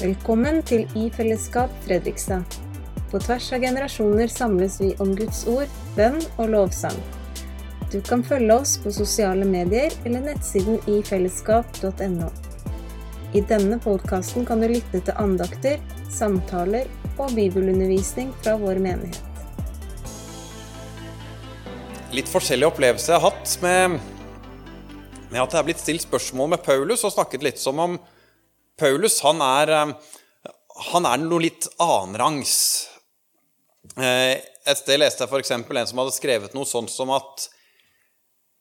Velkommen til I fellesskap Fredrikstad. På tvers av generasjoner samles vi om Guds ord, bønn og lovsang. Du kan følge oss på sosiale medier eller nettsiden ifellesskap.no. I denne podkasten kan du lytte til andakter, samtaler og bibelundervisning fra vår menighet. Litt forskjellige opplevelser jeg har hatt med, med at jeg er blitt stilt spørsmål med Paulus, og snakket litt som om Paulus han er, eh, han er noe litt annenrangs. Eh, et sted leste jeg f.eks. en som hadde skrevet noe sånn som at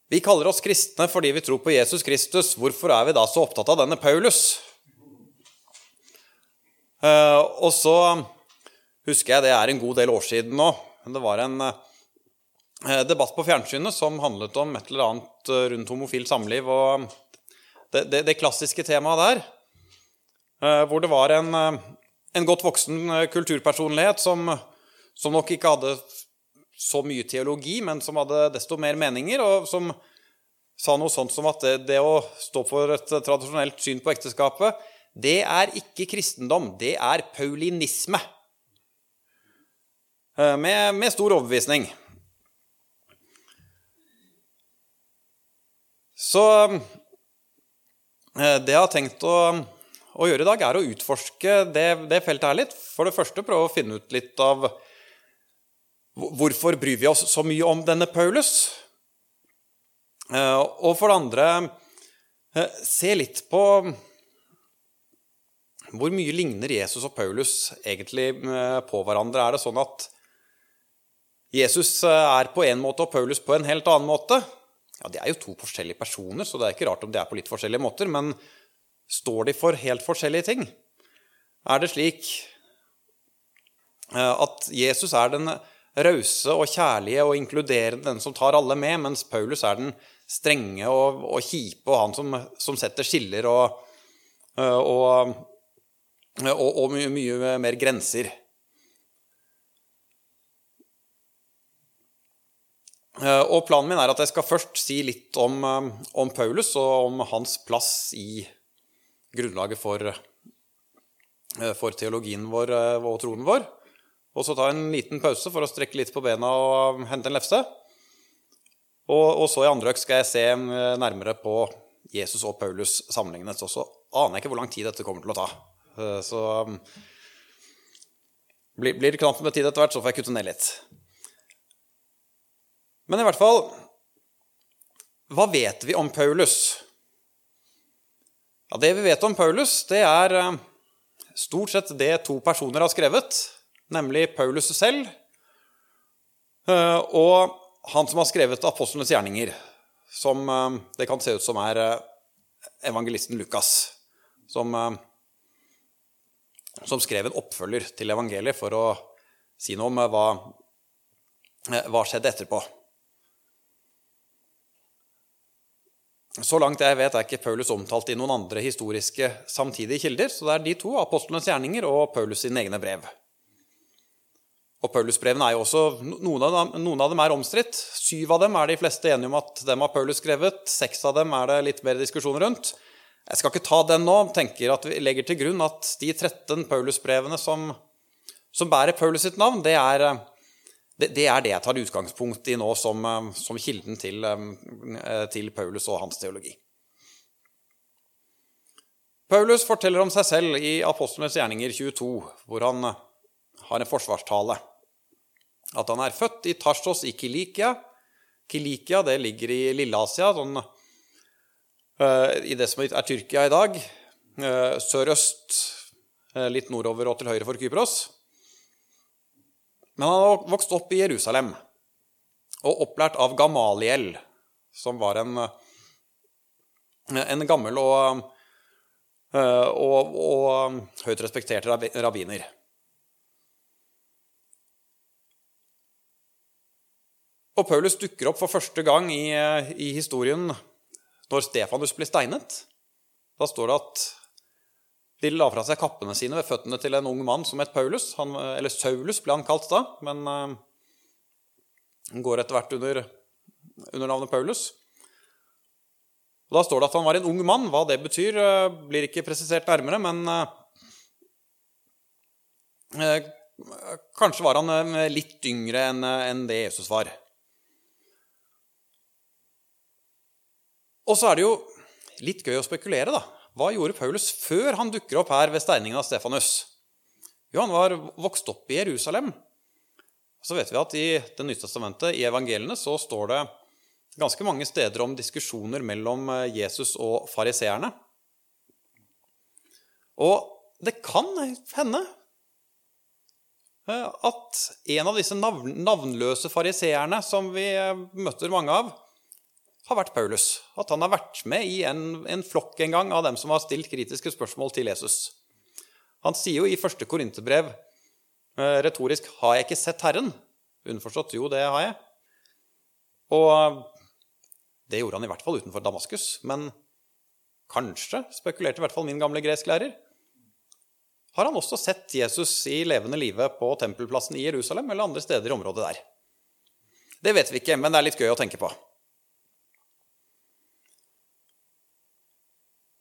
vi kaller oss kristne fordi vi tror på Jesus Kristus. Hvorfor er vi da så opptatt av denne Paulus? Eh, og så husker jeg det er en god del år siden nå. Det var en debatt på fjernsynet som handlet om et eller annet rundt homofilt samliv. Og det, det, det klassiske temaet der hvor det var en, eh, en godt voksen eh, kulturpersonlighet som, som, nok ikke hadde så mye teologi, men som hadde desto mer meninger, og som sa noe sånt som at det, det å stå for et tradisjonelt syn på ekteskapet, det er ikke kristendom, det er paulinisme. Med, med stor overbevisning. Så det jeg har tenkt å å gjøre i dag, er å utforske det, det, feltet her litt. For det første prøve å finne ut litt av hvorfor bryr vi oss så mye om denne Paulus. Eh, og for det andre eh, se litt på hvor mye ligner Jesus og Paulus egentlig eh, på hverandre. Er det sånn at Jesus er på en måte og Paulus på en helt annen måte? Ja, De er jo to forskjellige personer, så det er ikke rart om de er på litt forskjellige måter. Men Står de for helt forskjellige ting? Er det slik eh, at Jesus er den rause og kjærlige og inkluderende, den som tar alle med, mens Paulus er den strenge og, og kjipe og han som, som setter skiller og, eh, og, og mye, mye, mer grenser. Eh, og Planen min er at jeg skal først si litt om, om Paulus og om hans plass i grunnlaget for, eh, for teologien vår eh, og troen vår. Og så ta en liten pause for å strekke litt på bena og hente en lefse. Og, og så i andre økt skal jeg se eh, nærmere på Jesus og Paulus sammenlignet. Og så aner jeg ikke hvor lang tid dette kommer til å ta. Så blir det knapt med tid etter hvert, så får jeg kutte ned litt. Men i hvert fall Hva vet vi om Paulus? Ja, Det vi vet om Paulus, det er eh, stort sett det to personer har skrevet, nemlig Paulus selv eh, og han som har skrevet apostlenes gjerninger, som eh, det kan se ut som er evangelisten Lukas, som, som skrev en oppfølger til evangeliet for å si noe om hva, hva skjedde etterpå. Så langt jeg vet, er ikke Paulus omtalt i noen andre historiske samtidige kilder. Så det er de to, apostlenes gjerninger og Paulus sine egne brev. Og Paulusbrevene er jo også, noen av, dem, noen av dem er omstridt. Syv av dem er de fleste enige om at dem har Paulus skrevet. Seks av dem er det litt mer diskusjon rundt. Jeg skal ikke ta den nå. tenker at Vi legger til grunn at de 13 Paulusbrevene som, som bærer Paulus sitt navn, det er det, det, er det jeg tar utgangspunkt i nå som, eh, som kilden til, eh, til, Paulus og hans teologi. Paulus forteller om seg selv i Apostlenes gjerninger 22, hvor han eh, har en forsvarstale. At han er født i Tarsos i Kilikia. Kilikia det ligger i Lilleasia, sånn, i det som er Tyrkia i dag. Sørøst, litt nordover og til høyre for Kypros. Men han hadde vokst opp i Jerusalem og opplært av Gamaliel, som var en, en gammel og, og, og høyt respektert rabbiner. Og Paulus dukker opp for første gang i, i historien når Stefanus blir steinet. Da står det at de la fra seg kappene sine ved føttene til en ung mann som het Paulus. Han, eller Saulus ble han kalt da, men uh, han går etter hvert under, under, navnet Paulus. Og Da står det at han var en ung mann. Hva det betyr, uh, blir ikke presisert nærmere, men Eh, kanskje var han eh, litt yngre enn det Jesus var. Og så er det jo litt gøy å spekulere, da. Hva gjorde Paulus før han dukker opp her ved steiningen av Stefanus? Jo, han var vokst opp i Jerusalem. Så vet vi at i Det nye testamentet, i evangeliene, så står det ganske mange steder om diskusjoner mellom eh, Jesus og fariseerne. Og det kan hende eh, at en av disse navnløse fariseerne som vi eh, møter mange av, har vært Paulus. At han har vært med i en, en flokk en gang av dem som har stilt kritiske spørsmål til Jesus. Han sier jo i første korinterbrev eh, retorisk 'Har jeg ikke sett Herren?' Underforstått 'Jo, det har jeg'. Og det gjorde han i hvert fall utenfor Damaskus. Men kanskje, spekulerte i hvert fall min gamle gresklærer, har han også sett Jesus i levende live på tempelplassen i Jerusalem eller andre steder i området der. Det vet vi ikke, men det er litt gøy å tenke på.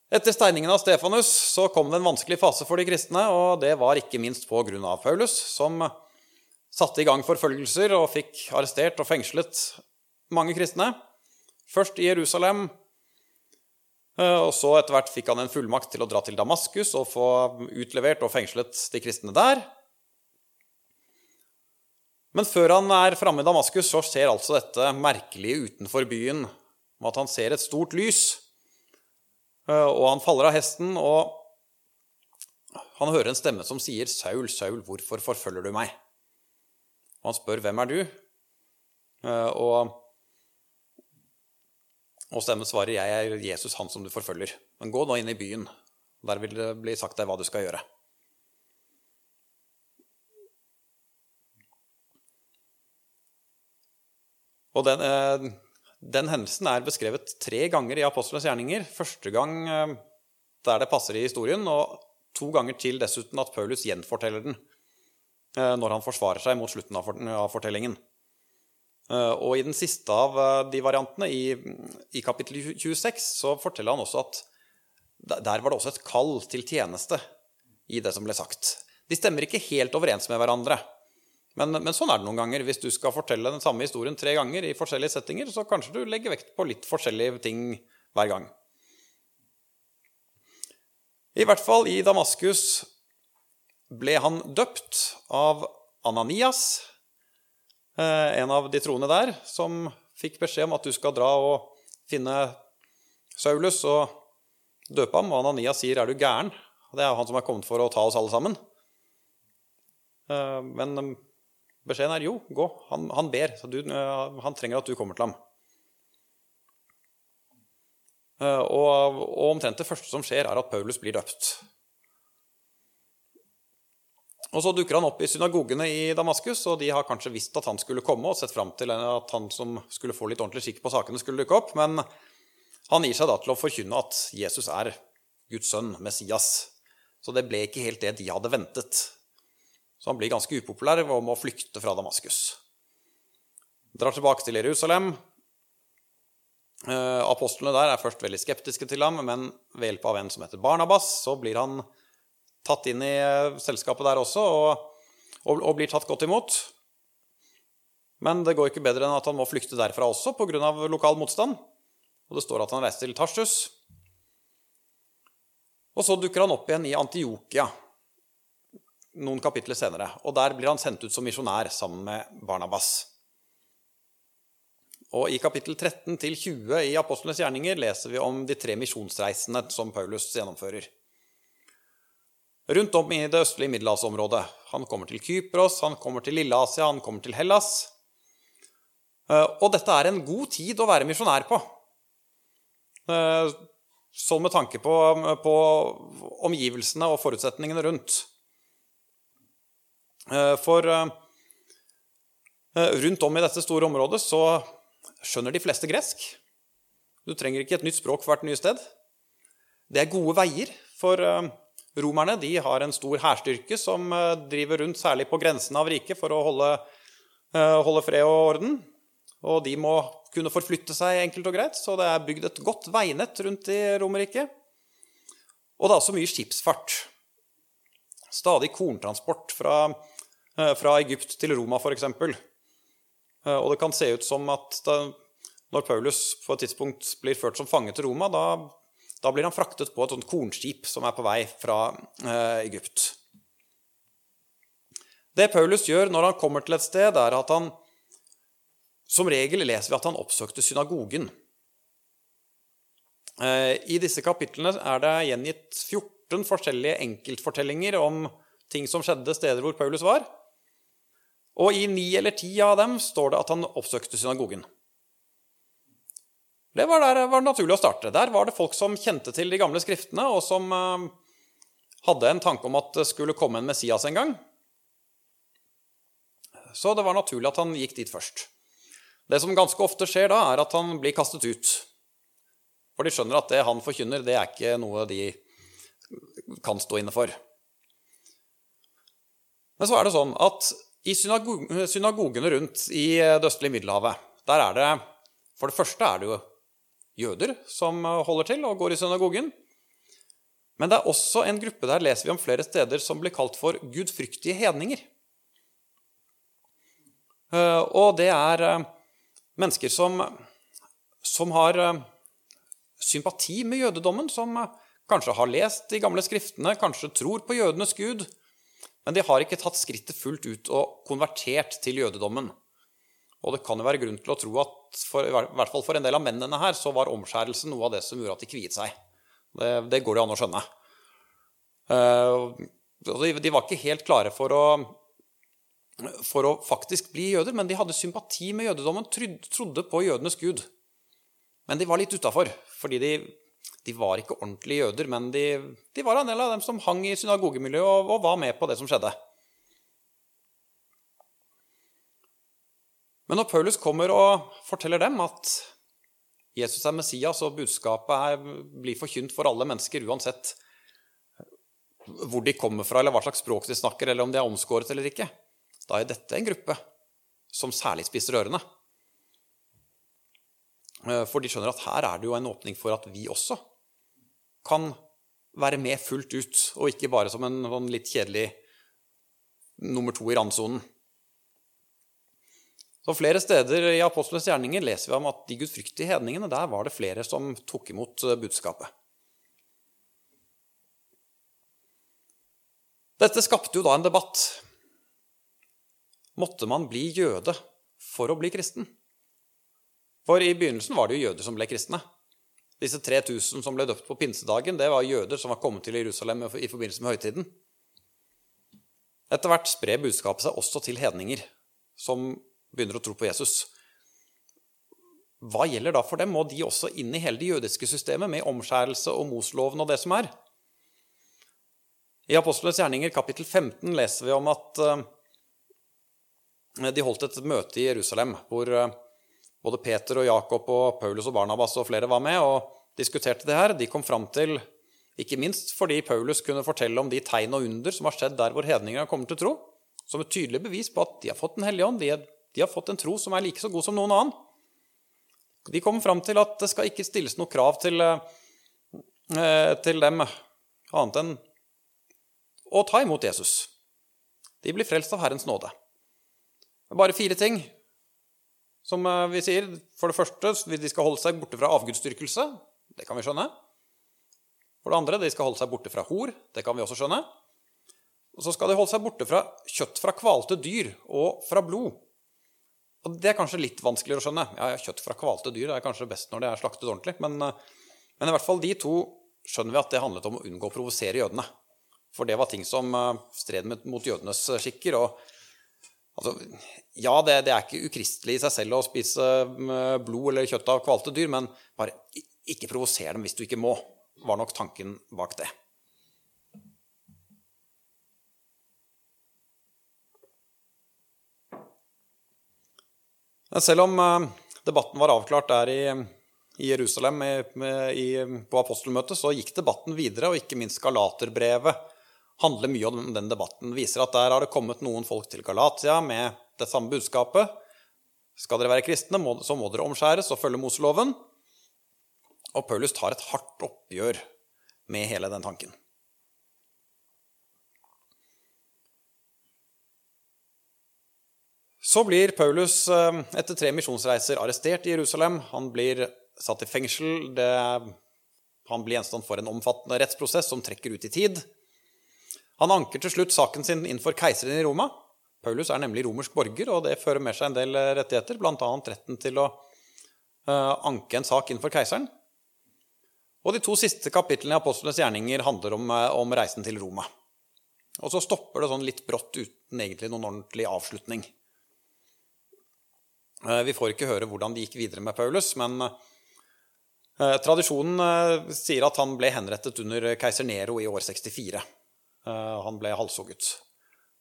Etter steiningen av Stefanus så kom det en vanskelig fase for de kristne, og det var ikke minst på grunn av Paulus, som satte i gang forfølgelser og fikk arrestert og fengslet mange kristne. Først i Jerusalem, eh, og så etter hvert fikk han en fullmakt til å dra til Damaskus og få utlevert og fengslet de kristne der. Men før han er framme i Damaskus, så ser altså dette merkelige utenfor byen med at han ser et stort lys og han faller av hesten, og han hører en stemme som sier, 'Saul, Saul, hvorfor forfølger du meg?' Og han spør, 'Hvem er du?' Eh, og, og stemmen svarer, 'Jeg er Jesus, han som du forfølger.' Men gå nå inn i byen. Der vil det bli sagt deg hva du skal gjøre. Og den, eh, den hendelsen er beskrevet tre ganger i Apostlenes gjerninger. Første gang eh, der det passer i historien, og to ganger til dessuten at Paulus gjenforteller den eh, når han forsvarer seg mot slutten av fortellingen. Eh, og i den siste av de variantene, i, kapittel 26, så forteller han også at der var det også et kall til tjeneste i det som ble sagt. De stemmer ikke helt overens med hverandre. Men, men, sånn er det noen ganger. Hvis du skal fortelle den samme historien tre ganger i forskjellige settinger, så kanskje du legger vekt på litt forskjellige ting hver gang. I hvert fall i Damaskus ble han døpt av Ananias, eh, en av de troende der, som fikk beskjed om at du skal dra og finne Saulus og døpe ham. Og Ananias sier 'er du gæren'? Det er han som er kommet for å ta oss alle sammen. Eh, men Beskjeden er jo, gå. Han, han ber. Du, uh, han trenger at du kommer til ham. Uh, og, og, omtrent det første som skjer, er at Paulus blir døpt. Og Så dukker han opp i synagogene i Damaskus, og de har kanskje visst at han skulle komme, og sett fram til at han som skulle få litt ordentlig skikk på sakene, skulle dukke opp. Men han gir seg da til å forkynne at Jesus er Guds sønn, Messias. Så det ble ikke helt det de hadde ventet. Så han blir ganske upopulær og må flykte fra Damaskus. Drar tilbake til Jerusalem. Eh, apostlene der er først veldig skeptiske til ham, men ved hjelp av en som heter Barnabas, så blir han tatt inn i eh, selskapet der også og, og, og blir tatt godt imot. Men det går ikke bedre enn at han må flykte derfra også pga. lokal motstand. Og det står at han reiser til Tarsus. Og så dukker han opp igjen i Antiokia, noen kapitler senere. Og der blir han sendt ut som misjonær sammen med Barnabas. Og I kapittel 13-20 i Apostlenes gjerninger leser vi om de tre misjonsreisene som Paulus gjennomfører. Rundt om i det østlige middelhavsområdet. Han kommer til Kypros, han kommer til Lilleasia, han kommer til Hellas. Eh, og dette er en god tid å være misjonær på. Eh, sånn med tanke på, på omgivelsene og forutsetningene rundt. Eh, for eh, eh, rundt om i dette store området så skjønner de fleste gresk. Du trenger ikke et nytt språk for hvert nye sted. Det er gode veier, for romerne de har en stor hærstyrke som driver rundt, særlig på grensen av riket, for å holde, holde fred og orden. Og de må kunne forflytte seg enkelt og greit, så det er bygd et godt veinett rundt i Romerriket. Og det er også mye skipsfart. stadig korntransport fra, fra Egypt til Roma, f.eks. Og det kan se ut som at da, når Paulus på et tidspunkt blir ført som fange til Roma, da, da blir han fraktet på et sånt kornskip som er på vei fra eh, Egypt. Det Paulus gjør når han kommer til et sted, er at han Som regel leser vi at han oppsøkte synagogen. Eh, I disse kapitlene er det gjengitt 14 forskjellige enkeltfortellinger om ting som skjedde steder hvor Paulus var. Og i ni eller ti av dem står det at han oppsøkte synagogen. Det var der var det naturlig å starte. Der var det folk som kjente til de gamle skriftene, og som eh, hadde en tanke om at det skulle komme en Messias en gang. Så det var naturlig at han gikk dit først. Det som ganske ofte skjer da, er at han blir kastet ut. For de skjønner at det han forkynner, det er ikke noe de kan stå inne for. Men så er det sånn at i synagogene rundt i det østlige Middelhavet, der er det For det første er det jo jøder som holder til og går i synagogen. Men det er også en gruppe der leser vi om flere steder som blir kalt for gudfryktige hedninger. Eh, og det er eh, mennesker som, som har eh, sympati med jødedommen, som kanskje har lest de gamle skriftene, kanskje tror på jødenes gud, men de har ikke tatt skrittet fullt ut og konvertert til jødedommen. Og det kan jo være grunn til å tro at for, i hvert fall for en del av mennene her så var omskjærelse noe av det som gjorde at de kviet seg. Det, det går det an å skjønne. De var ikke helt klare for å for å faktisk bli jøder, men de hadde sympati med jødedommen, trodde på jødenes gud. Men de var litt utafor, fordi de, de, var ikke ordentlige jøder, men de, de, var en del av dem som hang i synagogemiljøet og, og var med på det som skjedde. Men når Paulus kommer og forteller dem at Jesus er Messias, og budskapet er, blir forkynt for alle mennesker, uansett hvor de kommer fra, eller hva slags språk de snakker, eller om de er omskåret eller ikke, da er dette en gruppe som særlig spiser ørene. Eh, for de skjønner at her er det jo en åpning for at vi også kan være med fullt ut, og ikke bare som en sånn litt kjedelig nummer to i randsonen. Så Flere steder i apostlenes gjerninger leser vi om at de gudfryktige hedningene, der var det flere som tok imot eh, budskapet. Dette skapte jo da en debatt måtte man bli jøde for å bli kristen. For i begynnelsen var det jo jøder som ble kristne. Disse 3000 som ble døpt på pinsedagen, det var jøder som var kommet til Jerusalem i forbindelse med høytiden. Etter hvert sprer budskapet seg også til hedninger som begynner å tro på Jesus. Hva gjelder da for dem? Må de også inn i hele det jødiske systemet med omskjærelse og Mosloven og det som er? I Apostlenes gjerninger kapittel 15 leser vi om at eh, de holdt et møte i Jerusalem hvor eh, både Peter og Jakob og Paulus og Barnabas og flere var med og diskuterte det her. De kom fram til, ikke minst fordi Paulus kunne fortelle om de tegn og under som har skjedd der hvor hedningene kommer til tro, som et tydelig bevis på at de har fått Den hellige ånd, de, de har fått en tro som er like så god som noen annen. De kom fram til at det skal ikke stilles noe krav til, eh, til dem annet enn å ta imot Jesus. De blir frelst av Herrens nåde. Bare fire ting som eh, vi sier. For det første, de skal holde seg borte fra avgudsdyrkelse. Det kan vi skjønne. For det andre, de skal holde seg borte fra hor. Det kan vi også skjønne. Og så skal de holde seg borte fra kjøtt fra kvalte dyr og fra blod. Og Det er kanskje litt vanskeligere å skjønne. Ja, Kjøtt fra kvalte dyr er kanskje best når det er slaktet ordentlig. Men, eh, men, i hvert fall de to skjønner vi at det handlet om å unngå å provosere jødene. For det var ting som eh, stred mot jødenes skikker. og Altså, ja, det, det, er ikke ukristelig i seg selv å spise mm, blod eller kjøtt av kvalte dyr, men bare ikke provoser dem hvis du ikke må, var nok tanken bak det. Selv om eh, debatten var avklart der i, Jerusalem på apostelmøtet, så gikk debatten videre, og ikke minst Galaterbrevet handler mye om den debatten. Viser at der har det kommet noen folk til Galatia med det samme budskapet. Skal dere være kristne, så må dere omskjæres og følge Moseloven. Og Paulus tar et hardt oppgjør med hele den tanken. Så blir Paulus eh, etter tre misjonsreiser arrestert i Jerusalem. Han blir satt i fengsel. Det, han blir gjenstand for en omfattende rettsprosess som trekker ut i tid. Han anker til slutt saken sin innenfor keiseren i Roma. Paulus er nemlig romersk borger, og det fører med seg en del rettigheter, bl.a. retten til å uh, anke en sak innenfor keiseren. Og de to siste kapitlene i Apostlenes gjerninger handler om, uh, om, reisen til Roma. Og så stopper det sånn litt brått uten egentlig noen ordentlig avslutning. Vi får ikke høre hvordan det gikk videre med Paulus, men tradisjonen sier at han ble henrettet under keiser Nero i år 64. han ble halshugget.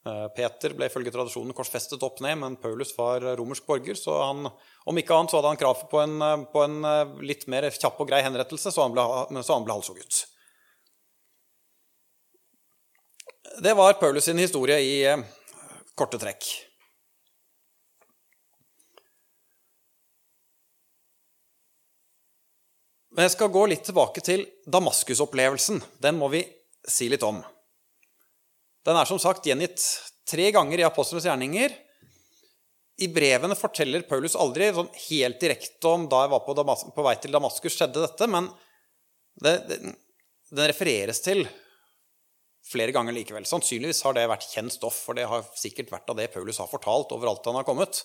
Eh, Peter ble ifølge tradisjonen korsfestet opp ned, men Paulus var romersk borger, så han, om ikke annet så hadde han krav på en, eh, på en eh, litt mer kjapp og grei henrettelse, så han ble, så han ble halshugget. Det var Paulus sin historie i korte trekk. Men jeg skal gå litt tilbake til Damaskus-opplevelsen. Den må vi si litt om. Den er som sagt gjengitt tre ganger i Apostlenes gjerninger. I brevene forteller Paulus aldri sånn helt direkte om da jeg var på, Damas på vei til Damaskus, skjedde dette, men det, det, den refereres til flere ganger likevel. Sannsynligvis har det vært kjent stoff, for det har sikkert vært av det Paulus har fortalt overalt han har kommet.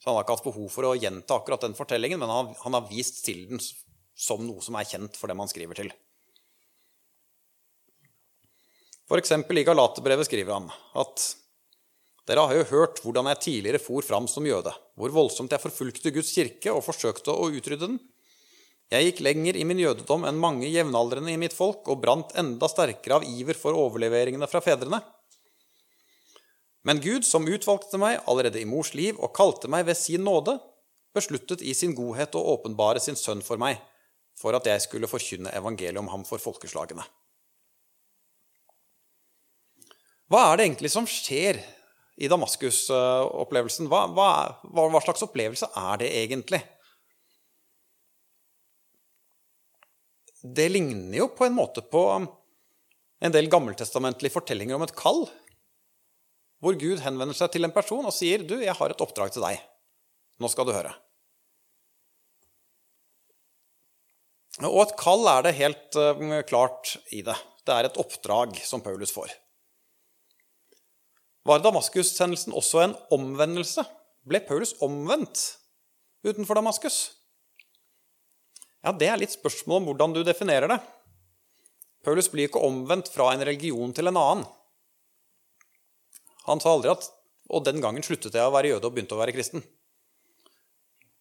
Så han har ikke hatt behov for å gjenta akkurat den fortellingen, men han, han har vist til den som noe som er kjent for dem han skriver til. F.eks. i Galaterbrevet skriver han at dere har jo hørt hvordan jeg tidligere for fram som jøde, hvor voldsomt jeg forfulgte Guds kirke og forsøkte å utrydde den. Jeg gikk lenger i min jødedom enn mange jevnaldrende i mitt folk og brant enda sterkere av iver for overleveringene fra fedrene. Men Gud, som utvalgte meg allerede i mors liv og kalte meg ved sin nåde, besluttet i sin godhet å åpenbare sin sønn for meg, for at jeg skulle forkynne evangeliet om ham for folkeslagene. Hva er det egentlig som skjer i Damaskus-opplevelsen? Hva, hva, hva, slags opplevelse er det egentlig? Det ligner jo på en måte på en del gammeltestamentlige fortellinger om et kall, hvor Gud henvender seg til en person og sier, 'Du, jeg har et oppdrag til deg. Nå skal du høre.' Og et kall er det helt eh, klart i det. Det er et oppdrag som Paulus får. Var Damaskus-sendelsen også en omvendelse? Ble Paulus omvendt utenfor Damaskus? Ja, Det er litt spørsmål om hvordan du definerer det. Paulus blir ikke omvendt fra en religion til en annen. Han sa aldri at 'og den gangen sluttet jeg å være jøde og begynte å være kristen'.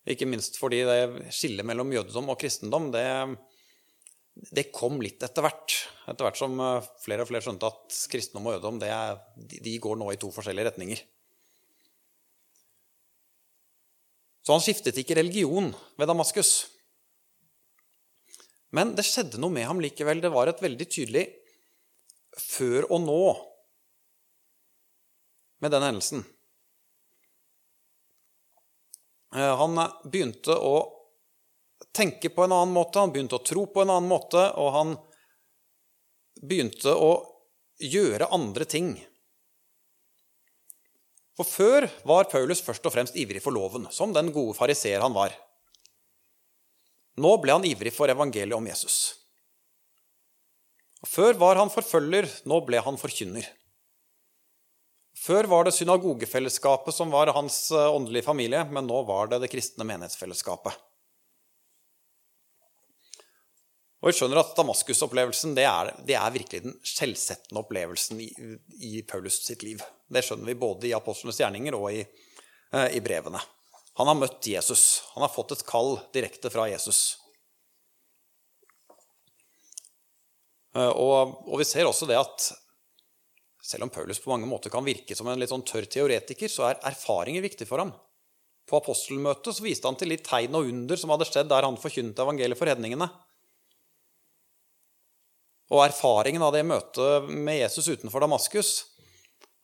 Ikke minst fordi det skillet mellom jødedom og kristendom det, det kom litt etter hvert. Etter hvert som eh, flere og flere skjønte at kristendom og jødedom er, de går nå i to forskjellige retninger. Så han skiftet ikke religion ved Damaskus. Men det skjedde noe med ham likevel. Det var et veldig tydelig før og nå med den hendelsen. Eh, han begynte å tenke på en annen måte, han begynte å tro på en annen måte, og han begynte å gjøre andre ting. For før var Paulus først og fremst ivrig for loven, som den gode fariseer han var. Nå ble han ivrig for evangeliet om Jesus. Og før var han forfølger, nå ble han forkynner. Før var det synagogefellesskapet som var hans eh, åndelige familie, men nå var det det kristne menighetsfellesskapet. Og vi skjønner at Damaskus-opplevelsen det det er, virkelig den skjellsettende opplevelsen i, i, Paulus sitt liv. Det skjønner vi både i apostlenes gjerninger og i, eh, i, brevene. Han har møtt Jesus. Han har fått et kall direkte fra Jesus. Eh, og, og, vi ser også det at selv om Paulus på mange måter kan virke som en litt sånn tørr teoretiker, så er erfaringer viktig for ham. På apostelmøtet så viste han til litt tegn og under som hadde skjedd der han forkynte evangeliet for hedningene. Og erfaringen av det møtet med Jesus utenfor Damaskus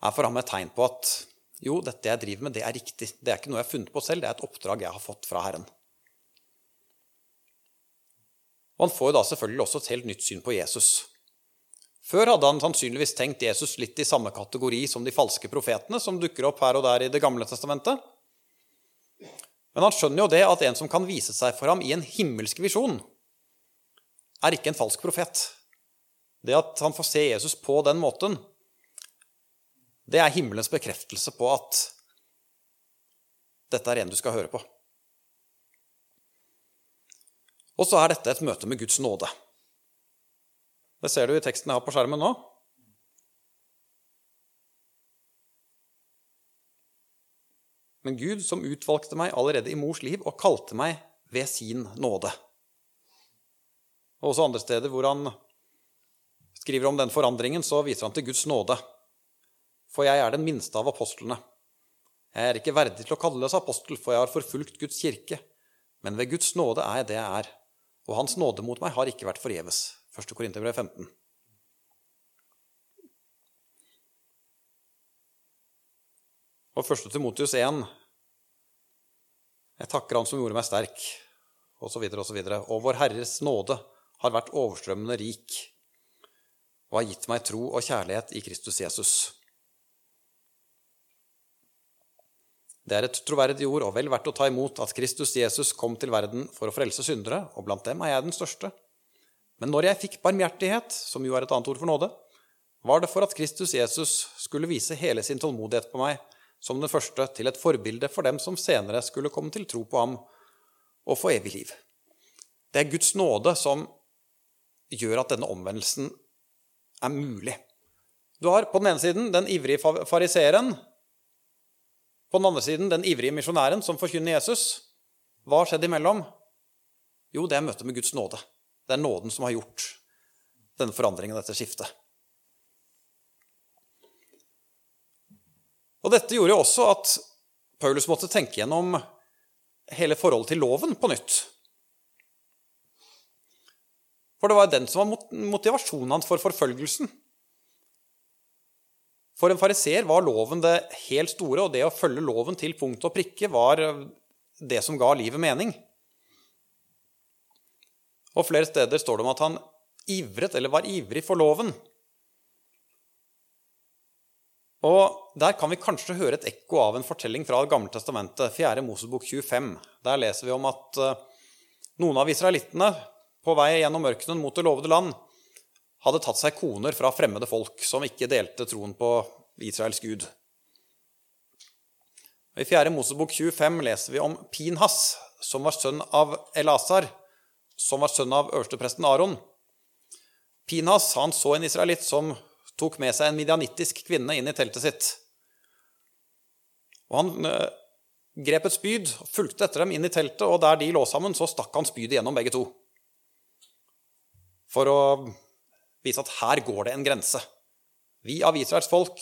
er for ham et tegn på at jo, dette jeg driver med, det er riktig. Det er ikke noe jeg har funnet på selv, det er et oppdrag jeg har fått fra Herren. Og Han får jo da selvfølgelig også et helt nytt syn på Jesus. Før hadde han sannsynligvis tenkt Jesus litt i samme kategori som de falske profetene som dukker opp her og der i Det gamle testamentet. Men han skjønner jo det at en som kan vise seg for ham i en himmelsk visjon, er ikke en falsk profet. Det at han får se Jesus på den måten, det er himmelens bekreftelse på at dette er en du skal høre på. Og så er dette et møte med Guds nåde. Det ser du i teksten jeg har på skjermen nå. Men Gud som utvalgte meg allerede i mors liv og kalte meg ved sin nåde. Og også andre steder hvor han skriver om den forandringen, så viser han til Guds nåde. For jeg er den minste av apostlene. Jeg er ikke verdig til å kalles apostel, for jeg har forfulgt Guds kirke. Men ved Guds nåde er jeg det jeg er, og Hans nåde mot meg har ikke vært forgjeves. 1. Korinterbrev 15. Og 1. Timotius 1 Jeg takker Han som gjorde meg sterk, osv., osv. Og, og, og Vår Herres nåde har vært overstrømmende rik og har gitt meg tro og kjærlighet i Kristus Jesus. Det er et troverdig ord og vel verdt å ta imot at Kristus Jesus kom til verden for å frelse syndere, og blant dem er jeg den største. Men når jeg fikk barmhjertighet, som jo er et annet ord for nåde, var det for at Kristus Jesus skulle vise hele sin tålmodighet på meg som den første til et forbilde for dem som senere skulle komme til tro på ham og få evig liv. Det er Guds nåde som gjør at denne omvendelsen er mulig. Du har på den ene siden den ivrige fariseeren, på den andre siden den ivrige misjonæren som forkynner Jesus. Hva har skjedd imellom? Jo, det er møtet med Guds nåde. Det er nåden som har gjort denne forandringen, dette skiftet. Og Dette gjorde jo også at Paulus måtte tenke gjennom hele forholdet til loven på nytt. For det var den som var motivasjonen hans for forfølgelsen. For en fariseer var loven det helt store, og det å følge loven til punkt og prikke var det som ga livet mening. Og flere steder står det om at han ivret, eller var ivrig for loven. Og Der kan vi kanskje høre et ekko av en fortelling fra Det gamle testamentet, 4. Mosebok 25. Der leser vi om at eh, noen av israelittene på vei gjennom ørkenen mot det lovede land hadde tatt seg koner fra fremmede folk som ikke delte troen på Israels gud. I 4. Mosebok 25 leser vi om Pinhas, som var sønn av Elasar, som var sønn av øverstepresten Aron. Pinhas han så en israelitt som tok med seg en midianittisk kvinne inn i teltet sitt. Og Han eh, grep et spyd fulgte etter dem inn i teltet, og der de lå sammen, så stakk han spydet gjennom begge to. For å vise at her går det en grense. Vi av Israels folk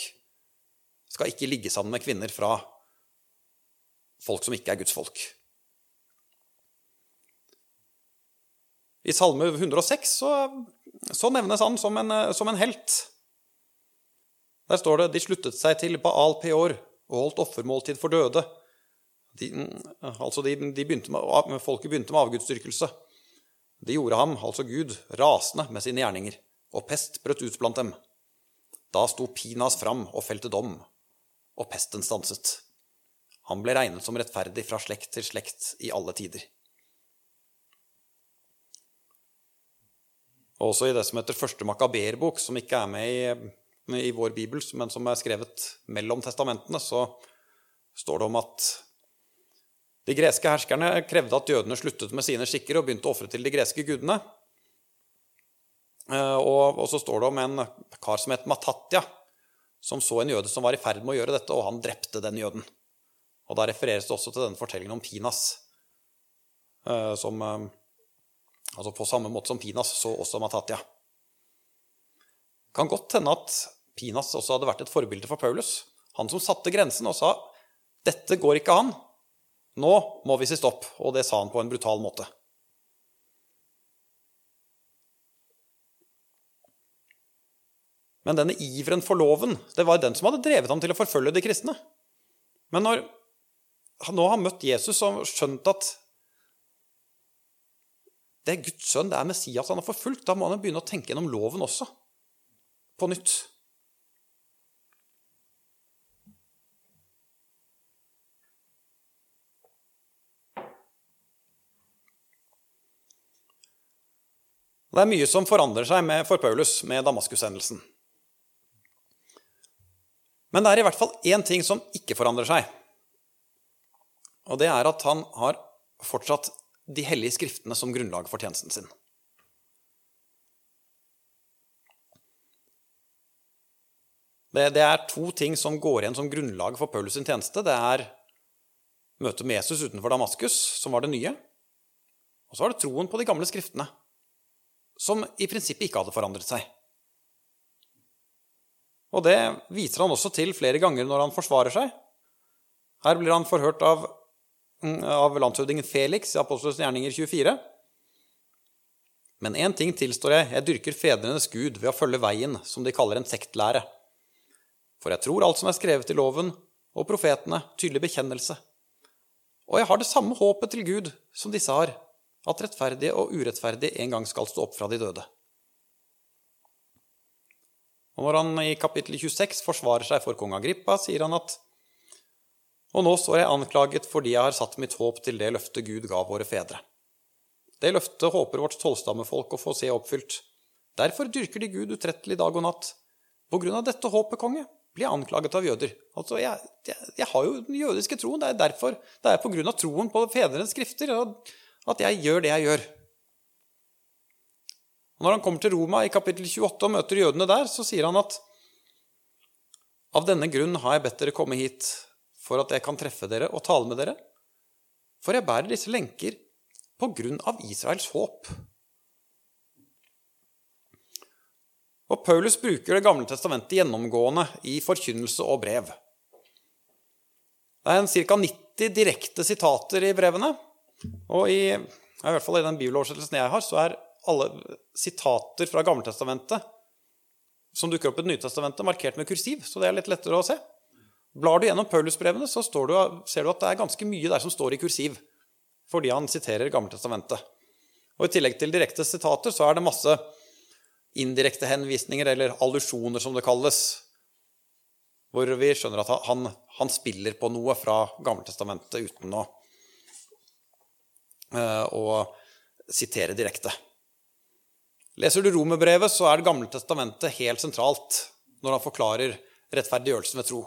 skal ikke ligge sammen med kvinner fra folk som ikke er Guds folk. I Salme 106 så, så nevnes han som en, som en helt. Der står det de sluttet seg til Baal Peor og holdt offermåltid for døde. De, altså de, de begynte med, folket begynte med avgudsdyrkelse. De gjorde ham, altså Gud, rasende med sine gjerninger, og pest brøt ut blant dem. Da sto Pinas fram og felte dom, og pesten stanset. Han ble regnet som rettferdig fra slekt til slekt i alle tider. Også i det som heter Første Makaberbok, som ikke er med i i vår bibel, men som er skrevet mellom testamentene, så står det om at de greske herskerne krevde at jødene sluttet med sine skikker og begynte å ofre til de greske gudene. Eh, og, så står det om en kar som het Matatja, som så en jøde som var i ferd med å gjøre dette, og han drepte den jøden. Og Da refereres det også til denne fortellingen om Pinas. Eh, som, eh, altså På samme måte som Pinas så også Matatja. Kan godt hende at Pinas også hadde vært et forbilde for Paulus. Han som satte grensen og sa 'Dette går ikke an. Nå må vi si stopp.' Og det sa han på en brutal måte. Men denne iveren for loven det var den som hadde drevet ham til å forfølge de kristne. Men når han nå har møtt Jesus og skjønt at det er Guds sønn, det er Messias han har forfulgt, da må han begynne å tenke gjennom loven også. På nytt. Det er mye som forandrer seg med, for Paulus med Damaskus-hendelsen. Men det er i hvert fall én ting som ikke forandrer seg. Og det er at han har fortsatt de hellige skriftene som grunnlag for tjenesten sin. Det, det, er to ting som går igjen som grunnlag for Paulus' sin tjeneste. Det er møtet med Jesus utenfor Damaskus, som var det nye. Og så var det troen på de gamle skriftene, som i prinsippet ikke hadde forandret seg. Og det viser han også til flere ganger når han forsvarer seg. Her blir han forhørt av, av landshøvdingen Felix i Apostels gjerninger 24. Men én ting tilstår jeg, jeg dyrker fedrenes Gud ved å følge veien, som de kaller en sektlære. For jeg tror alt som er skrevet i loven og profetene, tydelig bekjennelse. Og jeg har det samme håpet til Gud som disse har, at rettferdige og urettferdige en gang skal stå opp fra de døde. Og når han i kapittel 26 forsvarer seg for kong Agrippa, sier han at Og nå står jeg anklaget fordi jeg har satt mitt håp til det løftet Gud ga våre fedre. Det løftet håper vårt tolvstammefolk å få se oppfylt. Derfor dyrker de Gud utrettelig dag og natt. På grunn av dette håpet, konge, blir jeg anklaget av jøder. Altså, jeg, jeg, jeg, har jo den jødiske troen. Det er derfor, det er på grunn av troen på fedrenes skrifter at jeg gjør det jeg gjør. Og når han kommer til Roma i kapittel 28 og møter jødene der, så sier han at av denne grunn har jeg bedt dere komme hit, for at jeg kan treffe dere og tale med dere. For jeg bærer disse lenker på grunn av Israels håp. Og Paulus bruker Det gamle testamentet gjennomgående i forkynnelse og brev. Det er ca. 90 direkte sitater i brevene. Og i, i hvert fall i den bibeloversettelsen jeg har, så er alle sitater fra Gammeltestamentet som dukker opp i Det markert med kursiv, så det er litt lettere å se. Blar du gjennom Paulusbrevene, så du, ser du at det er ganske mye der som står i kursiv, fordi han siterer Gammeltestamentet. Og I tillegg til direkte sitater så er det masse indirekte henvisninger, eller allusjoner, som det kalles, hvor vi skjønner at han, han spiller på noe fra Gammeltestamentet uten å, å sitere direkte. Leser du Romerbrevet, så er Det gamle testamentet helt sentralt når han forklarer rettferdiggjørelsen ved tro.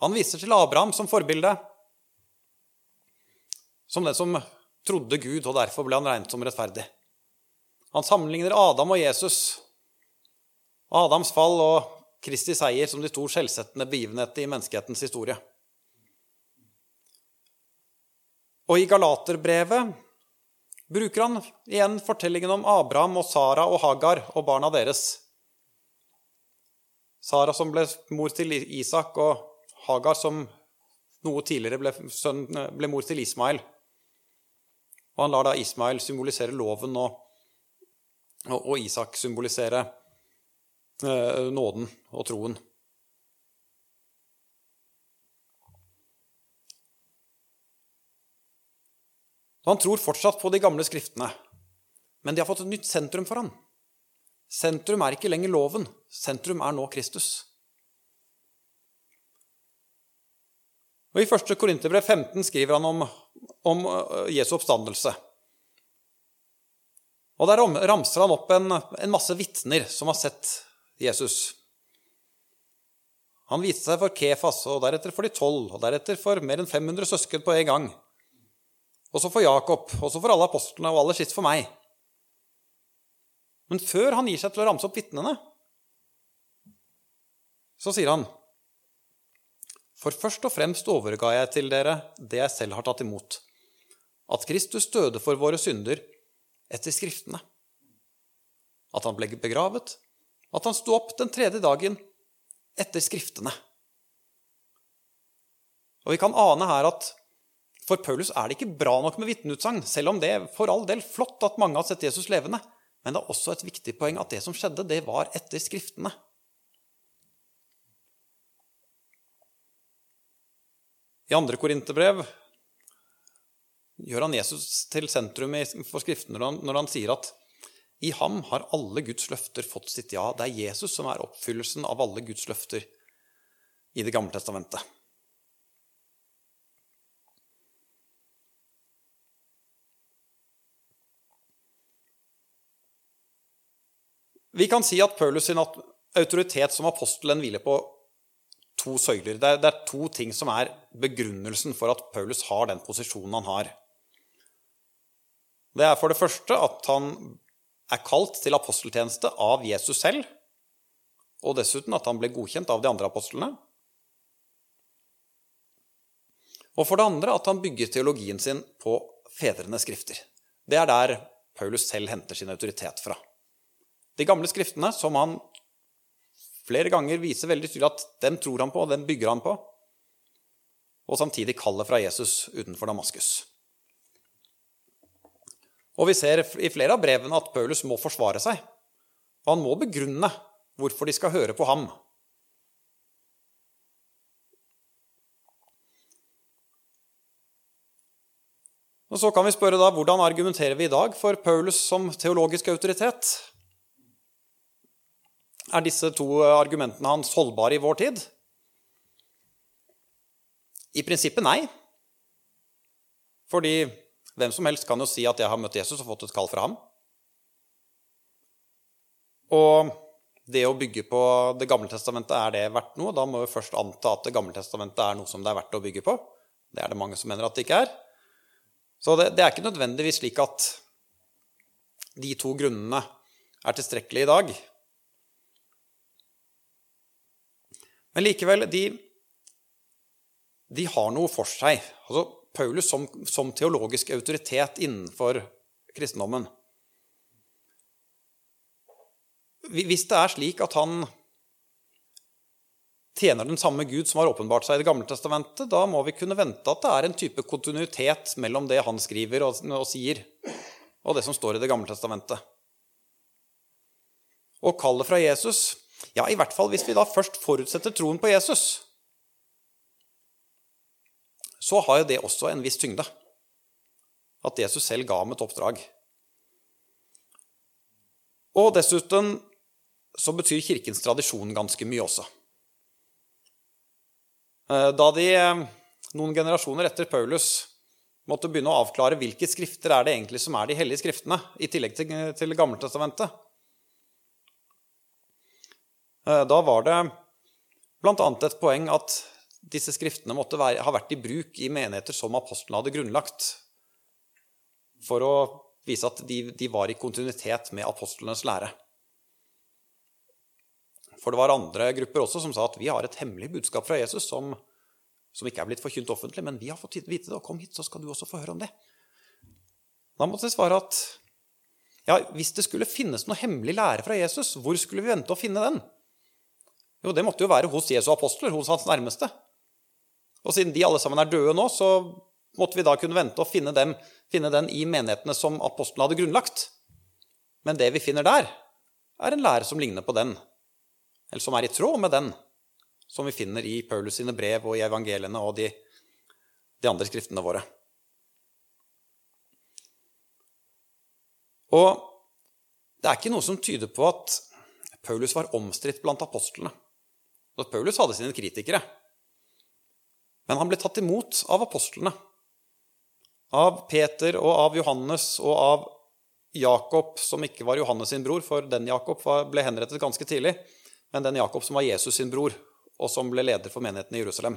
Han viser til Abraham som forbilde, som den som trodde Gud, og derfor ble han regnet som rettferdig. Han sammenligner Adam og Jesus Adams fall og Kristi seier som de to skjellsettende begivenheter i menneskehetens historie. Og i Galaterbrevet bruker han igjen fortellingen om Abraham og Sara og Hagar og barna deres. Sara som ble mor til Isak, og Hagar som noe tidligere ble, sønn, ble mor til Ismail. Og han lar da Ismail symbolisere loven og, og, og Isak symbolisere Eh, nåden og troen. Han tror fortsatt på de gamle skriftene, men de har fått et nytt sentrum for han. Sentrum er ikke lenger loven, sentrum er nå Kristus. Og I 1. Korinterbrev 15 skriver han om, om eh, Jesu oppstandelse. Og Der ramser han opp en, en masse vitner som har sett Jesus. Han viste seg for Kefas, og deretter for de tolv, og deretter for mer enn 500 søsken på en gang. Og så for Jakob, og så for alle apostlene, og aller sist for meg. Men før han gir seg til å ramse opp vitnene, så sier han For først og fremst overga jeg til dere det jeg selv har tatt imot, at Kristus døde for våre synder etter Skriftene, at han ble begravet, at han sto opp den tredje dagen etter Skriftene. Og vi kan ane her at for Paulus er det ikke bra nok med vitneutsagn, selv om det er for all del flott at mange har sett Jesus levende. Men det er også et viktig poeng at det som skjedde, det var etter Skriftene. I andre korinterbrev gjør han Jesus til sentrum for Skriftene når han sier at i ham har alle Guds løfter fått sitt ja. Det er Jesus som er oppfyllelsen av alle Guds løfter i Det gamle testamentet. Vi kan si at Paulus sin autoritet som apostelen hviler på to søyler. Det er, det er, to ting som er begrunnelsen for at Paulus har den posisjonen han har. Det er for det første at han er kalt til aposteltjeneste av Jesus selv, og dessuten at han ble godkjent av de andre apostlene. Og for det andre at han bygger teologien sin på fedrenes skrifter. Det er der Paulus selv henter sin autoritet fra. De gamle skriftene, som han flere ganger viser veldig tydelig at dem tror han på, og dem bygger han på, og samtidig kallet fra Jesus utenfor Damaskus. Og vi ser i flere av brevene at Paulus må forsvare seg. Og han må begrunne hvorfor de skal høre på ham. Og Så kan vi spørre da, hvordan argumenterer vi i dag for Paulus som teologisk autoritet? Er disse to argumentene hans holdbare i vår tid? I prinsippet nei. Fordi hvem som helst kan jo si at jeg har møtt Jesus og fått et kall fra ham. Og det å bygge på Det gamle testamentet, er det verdt noe? Da må vi først anta at Det gamle testamentet er noe som det er verdt å bygge på. Det er det mange som mener at det ikke er. Så det, det er ikke nødvendigvis slik at de to grunnene er tilstrekkelige i dag. Men likevel, de, de har noe for seg. Altså, Paulus som, som teologisk autoritet innenfor kristendommen Hvis det er slik at han tjener den samme Gud som har åpenbart seg i Det gamle testamentet, da må vi kunne vente at det er en type kontinuitet mellom det han skriver og, og sier, og det som står i Det gamle testamentet. Og kallet fra Jesus Ja, i hvert fall hvis vi da først forutsetter troen på Jesus, så har jo det også en viss tyngde. At Jesus selv ga ham et oppdrag. Og dessuten så betyr Kirkens tradisjon ganske mye også. Eh, da de eh, noen generasjoner etter Paulus måtte begynne å avklare hvilke skrifter er det egentlig som er de hellige skriftene, i tillegg til, til Gammeltestamentet, da var det bl.a. et poeng at disse skriftene måtte være, ha vært i bruk i menigheter som apostlene hadde grunnlagt, for å vise at de, de var i kontinuitet med apostlenes lære. For det var andre grupper også som sa at vi har et hemmelig budskap fra Jesus som, som ikke er blitt forkynt offentlig, men vi har fått vite det, og kom hit, så skal du også få høre om det. Da måtte jeg svare at ja, hvis det skulle finnes noe hemmelig lære fra Jesus, hvor skulle vi vente å finne den? Jo, det måtte jo være hos Jesu apostler, hos hans nærmeste. Og siden de alle sammen er døde nå, så måtte vi da kunne vente og finne, dem, finne den i menighetene som apostlene hadde grunnlagt. Men det vi finner der, er en lære som ligner på den eller som er i tråd med den som vi finner i Paulus sine brev og i evangeliene og de, de andre skriftene våre. Og det er ikke noe som tyder på at Paulus var omstridt blant apostlene. At Paulus hadde sine kritikere. Men han ble tatt imot av apostlene. Av Peter og av Johannes og av Jakob, som ikke var Johannes sin bror, for den Jakob ble henrettet ganske tidlig men den Jakob som var Jesus sin bror, og som ble leder for menigheten i Jerusalem.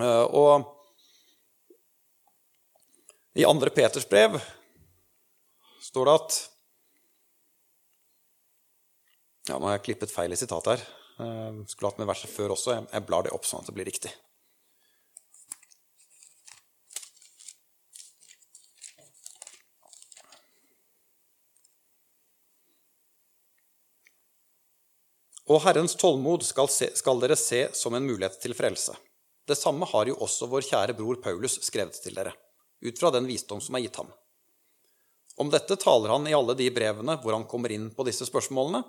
Eh, og i andre Peters brev står det at Ja, nå har jeg klippet feil i sitatet her. Eh, skulle hatt med verset før også. Jeg blar det opp sånn at det blir riktig. Og Herrens tålmod skal, se, skal, dere se som en mulighet til frelse. Det samme har jo også vår kjære bror Paulus skrevet til dere, ut fra den visdom som er gitt ham. Om dette taler han i alle de brevene hvor han kommer inn på disse spørsmålene.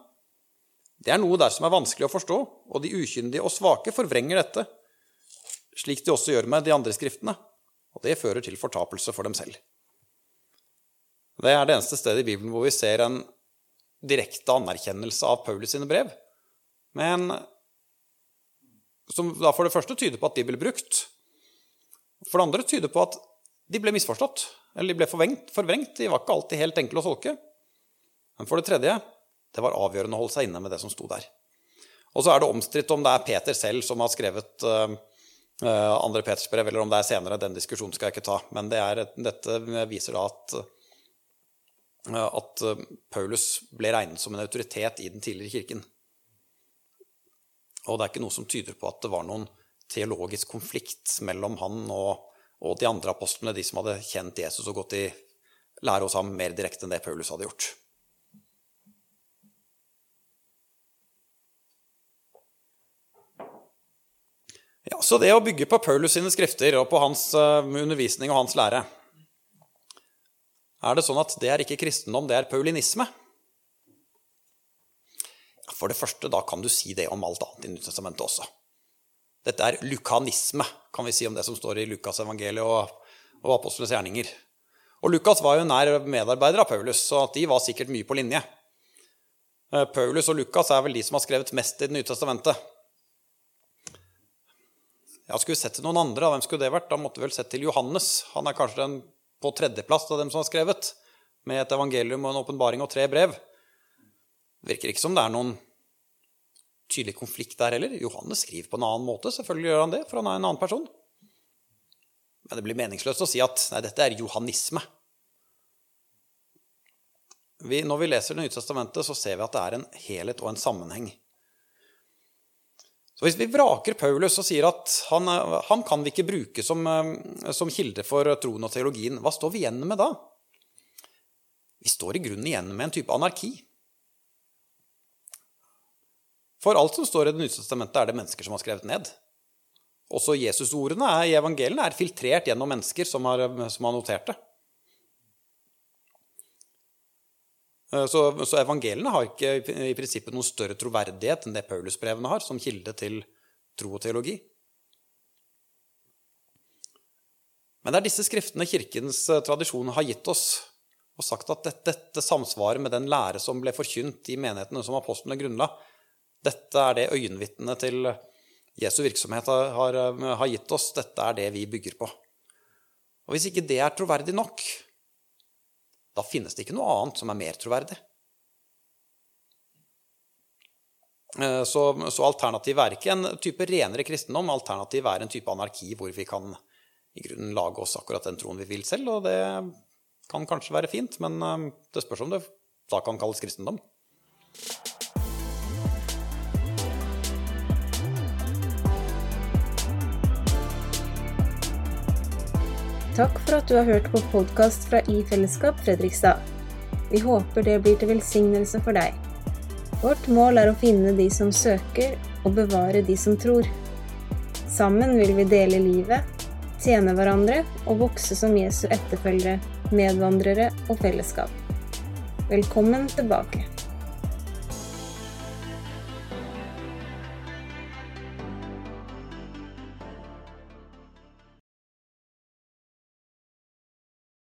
Det er noe der som er vanskelig å forstå, og de ukyndige og svake forvrenger dette, slik de også gjør med de andre skriftene, og det fører til fortapelse for dem selv. Det er det eneste stedet i Bibelen hvor vi ser en direkte anerkjennelse av Paulus sine brev, men som da for det første tyder på at de ble brukt. For det andre tyder på at de ble misforstått, eller de ble forvengt, forvrengt. De var ikke alltid helt enkle å tolke. Men for det tredje, det var avgjørende å holde seg inne med det som sto der. Og så er det omstridt om det er Peter selv som har skrevet uh, andre Peters brev, eller om det er senere. Den diskusjonen skal jeg ikke ta. Men det er, dette viser da at, uh, at Paulus ble regnet som en autoritet i den tidligere kirken. Og det er ikke noe som tyder på at det var noen teologisk konflikt mellom han og, og de andre apostlene, de som hadde kjent Jesus og gått i lære hos ham mer direkte enn det Paulus hadde gjort. Ja, Så det å bygge på Paulus sine skrifter og på hans uh, undervisning og hans lære Er det sånn at det er ikke kristendom, det er paulinisme? For det første, da kan du si det om alt annet i Nyttestamentet også. Dette er lukanisme, kan vi si om det som står i Lukas' evangeliet og, og apostlenes gjerninger. Og Lukas var jo nær medarbeider av Paulus, så de var sikkert mye på linje. Eh, Paulus og Lukas er vel de som har skrevet mest i Det nye testamentet. Ja, Skulle sett til noen andre, hvem skulle det vært? Da måtte vi vel sett til Johannes. Han er kanskje den på tredjeplass av dem som har skrevet, med et evangelium og en åpenbaring og tre brev. Virker ikke som det er noen tydelig konflikt der heller. Johannes skriver på en annen måte, selvfølgelig gjør han det, for han er en annen person. Men det blir meningsløst å si at nei, dette er johannisme. Vi, når vi leser Det nye testamentet, så ser vi at det er en helhet og en sammenheng. Så Hvis vi vraker Paulus og sier at han, han kan vi ikke bruke som, som, kilde for troen og teologien, hva står vi igjen med da? Vi står i grunnen igjen med en type anarki. For alt som står i Det nye testamentet, er det mennesker som har skrevet ned. Også Jesusordene i evangeliene er filtrert gjennom mennesker som har, som har notert det. Eh, så, så, evangeliene har ikke i prinsippet noen større troverdighet enn det Paulusbrevene har, som kilde til tro og teologi. Men det er disse skriftene Kirkens eh, tradisjon har gitt oss, og sagt at dette, dette samsvarer med den lære som ble forkynt i menighetene som apostlene grunnla. Dette er det øyenvitnene til Jesu virksomhet har, har, har, gitt oss. Dette er det vi bygger på. Og Hvis ikke det er troverdig nok, da finnes det ikke noe annet som er mer troverdig. Eh, så, så alternativet er ikke en type renere kristendom. Alternativet er en type anarki hvor vi kan i grunnen lage oss akkurat den troen vi vil selv. Og det kan kanskje være fint, men eh, det spørs om det da kan kalles kristendom. Takk for at du har hørt på podkast fra I Fellesskap Fredrikstad. Vi håper det blir til velsignelse for deg. Vårt mål er å finne de som søker, og bevare de som tror. Sammen vil vi dele livet, tjene hverandre og vokse som Jesu etterfølgere, medvandrere og fellesskap. Velkommen tilbake.